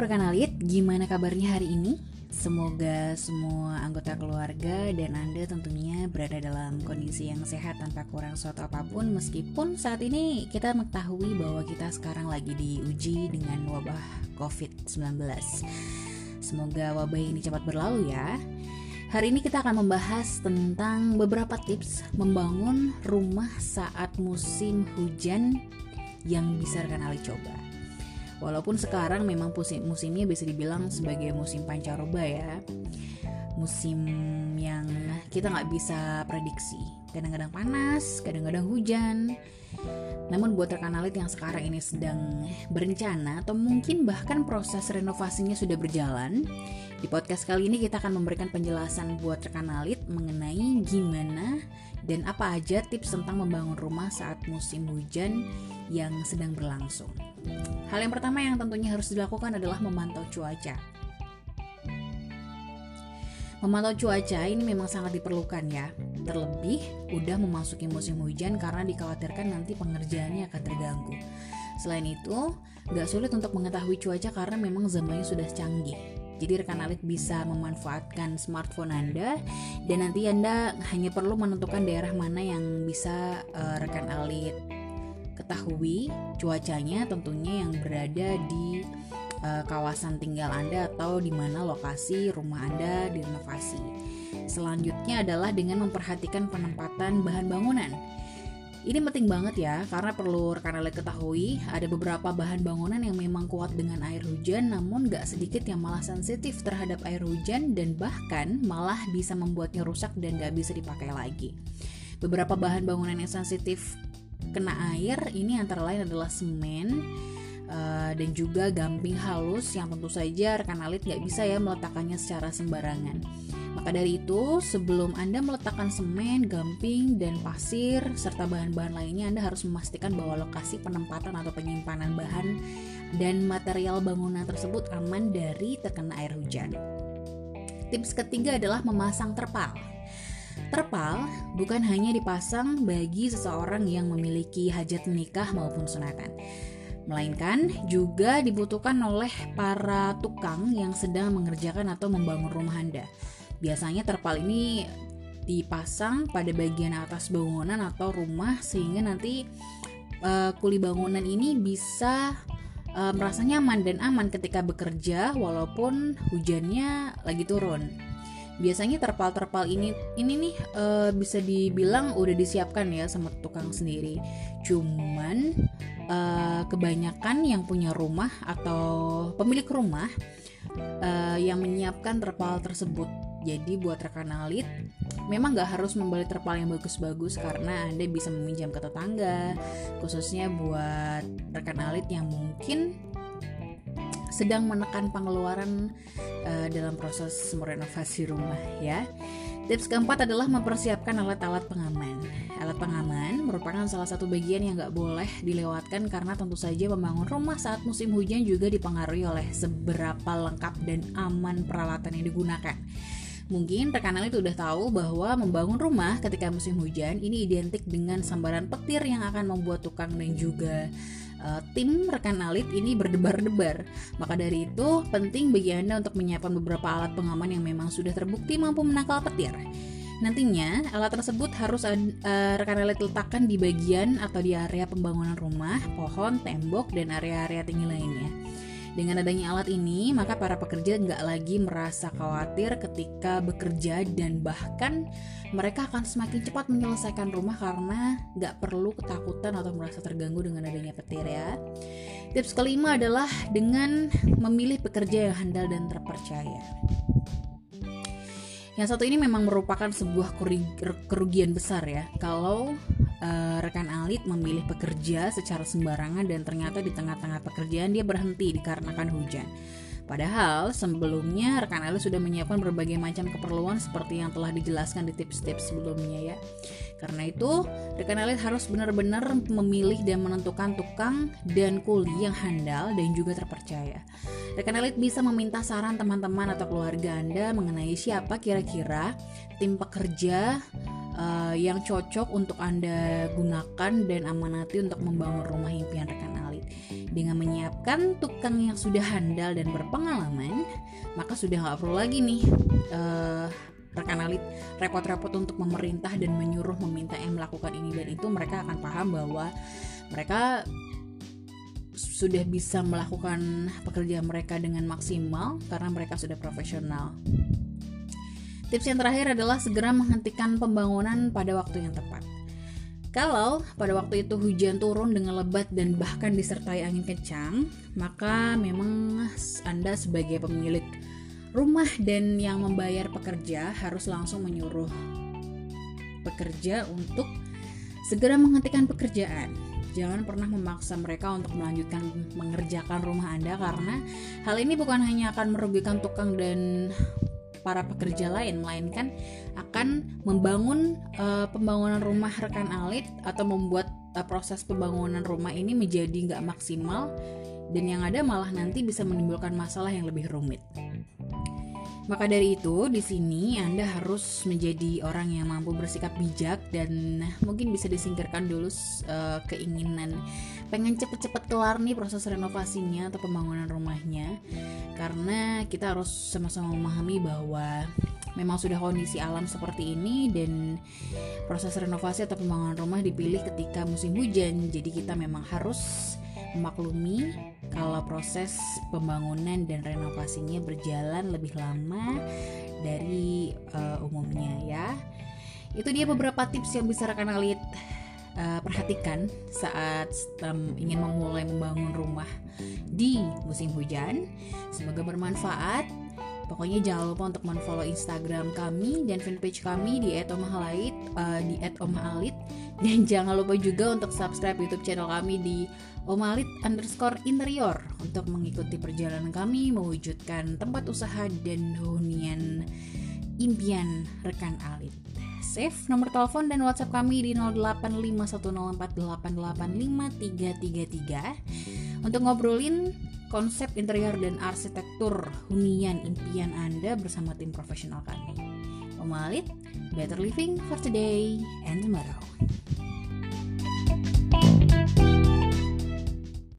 rekan Alit, gimana kabarnya hari ini? Semoga semua anggota keluarga dan Anda tentunya berada dalam kondisi yang sehat tanpa kurang suatu apa pun. Meskipun saat ini kita mengetahui bahwa kita sekarang lagi diuji dengan wabah COVID-19 Semoga wabah ini cepat berlalu ya. Hari ini kita akan membahas tentang beberapa tips membangun rumah saat musim hujan yang bisa rekan Ali coba Walaupun sekarang memang musim musimnya bisa dibilang sebagai musim pancaroba ya, musim yang kita nggak bisa prediksi. Kadang-kadang panas, kadang-kadang hujan. Namun buat rekan alit yang sekarang ini sedang berencana atau mungkin bahkan proses renovasinya sudah berjalan, di podcast kali ini kita akan memberikan penjelasan buat rekan alit mengenai gimana dan apa aja tips tentang membangun rumah saat musim hujan yang sedang berlangsung. Hal yang pertama yang tentunya harus dilakukan adalah memantau cuaca. Memantau cuaca ini memang sangat diperlukan ya. Terlebih udah memasuki musim hujan karena dikhawatirkan nanti pengerjaannya akan terganggu. Selain itu, gak sulit untuk mengetahui cuaca karena memang zamannya sudah canggih. Jadi rekan alit bisa memanfaatkan smartphone Anda dan nanti Anda hanya perlu menentukan daerah mana yang bisa uh, rekan alit ketahui cuacanya tentunya yang berada di uh, kawasan tinggal Anda atau di mana lokasi rumah Anda direnovasi. Selanjutnya adalah dengan memperhatikan penempatan bahan bangunan. Ini penting banget ya, karena perlu rekan rekan ketahui ada beberapa bahan bangunan yang memang kuat dengan air hujan, namun gak sedikit yang malah sensitif terhadap air hujan dan bahkan malah bisa membuatnya rusak dan gak bisa dipakai lagi. Beberapa bahan bangunan yang sensitif kena air ini antara lain adalah semen uh, dan juga gamping halus yang tentu saja rekan alit nggak bisa ya meletakkannya secara sembarangan. Maka dari itu, sebelum Anda meletakkan semen, gamping, dan pasir, serta bahan-bahan lainnya, Anda harus memastikan bahwa lokasi penempatan atau penyimpanan bahan dan material bangunan tersebut aman dari terkena air hujan. Tips ketiga adalah memasang terpal. Terpal bukan hanya dipasang bagi seseorang yang memiliki hajat menikah maupun sunatan, melainkan juga dibutuhkan oleh para tukang yang sedang mengerjakan atau membangun rumah Anda. Biasanya terpal ini dipasang pada bagian atas bangunan atau rumah sehingga nanti uh, kuli bangunan ini bisa uh, merasa nyaman dan aman ketika bekerja walaupun hujannya lagi turun. Biasanya terpal-terpal ini ini nih uh, bisa dibilang udah disiapkan ya sama tukang sendiri. Cuman uh, kebanyakan yang punya rumah atau pemilik rumah uh, yang menyiapkan terpal tersebut jadi buat rekan alit memang gak harus membeli terpal yang bagus-bagus karena anda bisa meminjam ke tetangga khususnya buat rekan alit yang mungkin sedang menekan pengeluaran uh, dalam proses merenovasi rumah ya. Tips keempat adalah mempersiapkan alat-alat pengaman. Alat pengaman merupakan salah satu bagian yang nggak boleh dilewatkan karena tentu saja membangun rumah saat musim hujan juga dipengaruhi oleh seberapa lengkap dan aman peralatan yang digunakan. Mungkin rekan itu udah tahu bahwa membangun rumah ketika musim hujan ini identik dengan sambaran petir yang akan membuat tukang dan juga uh, tim rekan alit ini berdebar-debar. Maka dari itu, penting bagi Anda untuk menyiapkan beberapa alat pengaman yang memang sudah terbukti mampu menangkal petir. Nantinya, alat tersebut harus uh, rekan alit letakkan di bagian atau di area pembangunan rumah, pohon, tembok, dan area-area tinggi lainnya. Dengan adanya alat ini, maka para pekerja nggak lagi merasa khawatir ketika bekerja dan bahkan mereka akan semakin cepat menyelesaikan rumah karena nggak perlu ketakutan atau merasa terganggu dengan adanya petir ya. Tips kelima adalah dengan memilih pekerja yang handal dan terpercaya. Yang satu ini memang merupakan sebuah kerugian besar ya kalau uh, rekan Alit memilih pekerja secara sembarangan dan ternyata di tengah-tengah pekerjaan dia berhenti dikarenakan hujan. Padahal sebelumnya rekan Alit sudah menyiapkan berbagai macam keperluan seperti yang telah dijelaskan di tips-tips sebelumnya ya. Karena itu, rekan Alit harus benar-benar memilih dan menentukan tukang dan kuli yang handal dan juga terpercaya. Rekan Alit bisa meminta saran teman-teman atau keluarga Anda mengenai siapa kira-kira tim pekerja uh, yang cocok untuk Anda gunakan dan amanati untuk membangun rumah impian rekan alit. Dengan menyiapkan tukang yang sudah handal dan berpengalaman, maka sudah nggak perlu lagi nih uh, rekan alit repot-repot untuk memerintah dan menyuruh meminta yang melakukan ini dan itu mereka akan paham bahwa mereka sudah bisa melakukan pekerjaan mereka dengan maksimal karena mereka sudah profesional. Tips yang terakhir adalah segera menghentikan pembangunan pada waktu yang tepat. Kalau pada waktu itu hujan turun dengan lebat dan bahkan disertai angin kencang, maka memang Anda sebagai pemilik rumah dan yang membayar pekerja harus langsung menyuruh pekerja untuk segera menghentikan pekerjaan. Jangan pernah memaksa mereka untuk melanjutkan mengerjakan rumah Anda karena hal ini bukan hanya akan merugikan tukang dan para pekerja lain melainkan akan membangun uh, pembangunan rumah rekan alit atau membuat uh, proses pembangunan rumah ini menjadi nggak maksimal dan yang ada malah nanti bisa menimbulkan masalah yang lebih rumit. Maka dari itu, di sini Anda harus menjadi orang yang mampu bersikap bijak dan mungkin bisa disingkirkan dulu uh, keinginan pengen cepet-cepet kelar nih proses renovasinya atau pembangunan rumahnya. Karena kita harus sama-sama memahami bahwa memang sudah kondisi alam seperti ini dan proses renovasi atau pembangunan rumah dipilih ketika musim hujan. Jadi kita memang harus memaklumi kalau proses pembangunan dan renovasinya berjalan lebih lama dari uh, umumnya ya. Itu dia beberapa tips yang bisa rekan alit uh, perhatikan saat um, ingin memulai membangun rumah di musim hujan. Semoga bermanfaat. Pokoknya jangan lupa untuk follow Instagram kami dan fanpage kami di @omahalait uh, di @omahalit dan jangan lupa juga untuk subscribe YouTube channel kami di Omalit underscore interior untuk mengikuti perjalanan kami mewujudkan tempat usaha dan hunian impian rekan alit. Save nomor telepon dan WhatsApp kami di 085104885333 untuk ngobrolin konsep interior dan arsitektur hunian impian Anda bersama tim profesional kami. Omalit, better living for today and tomorrow.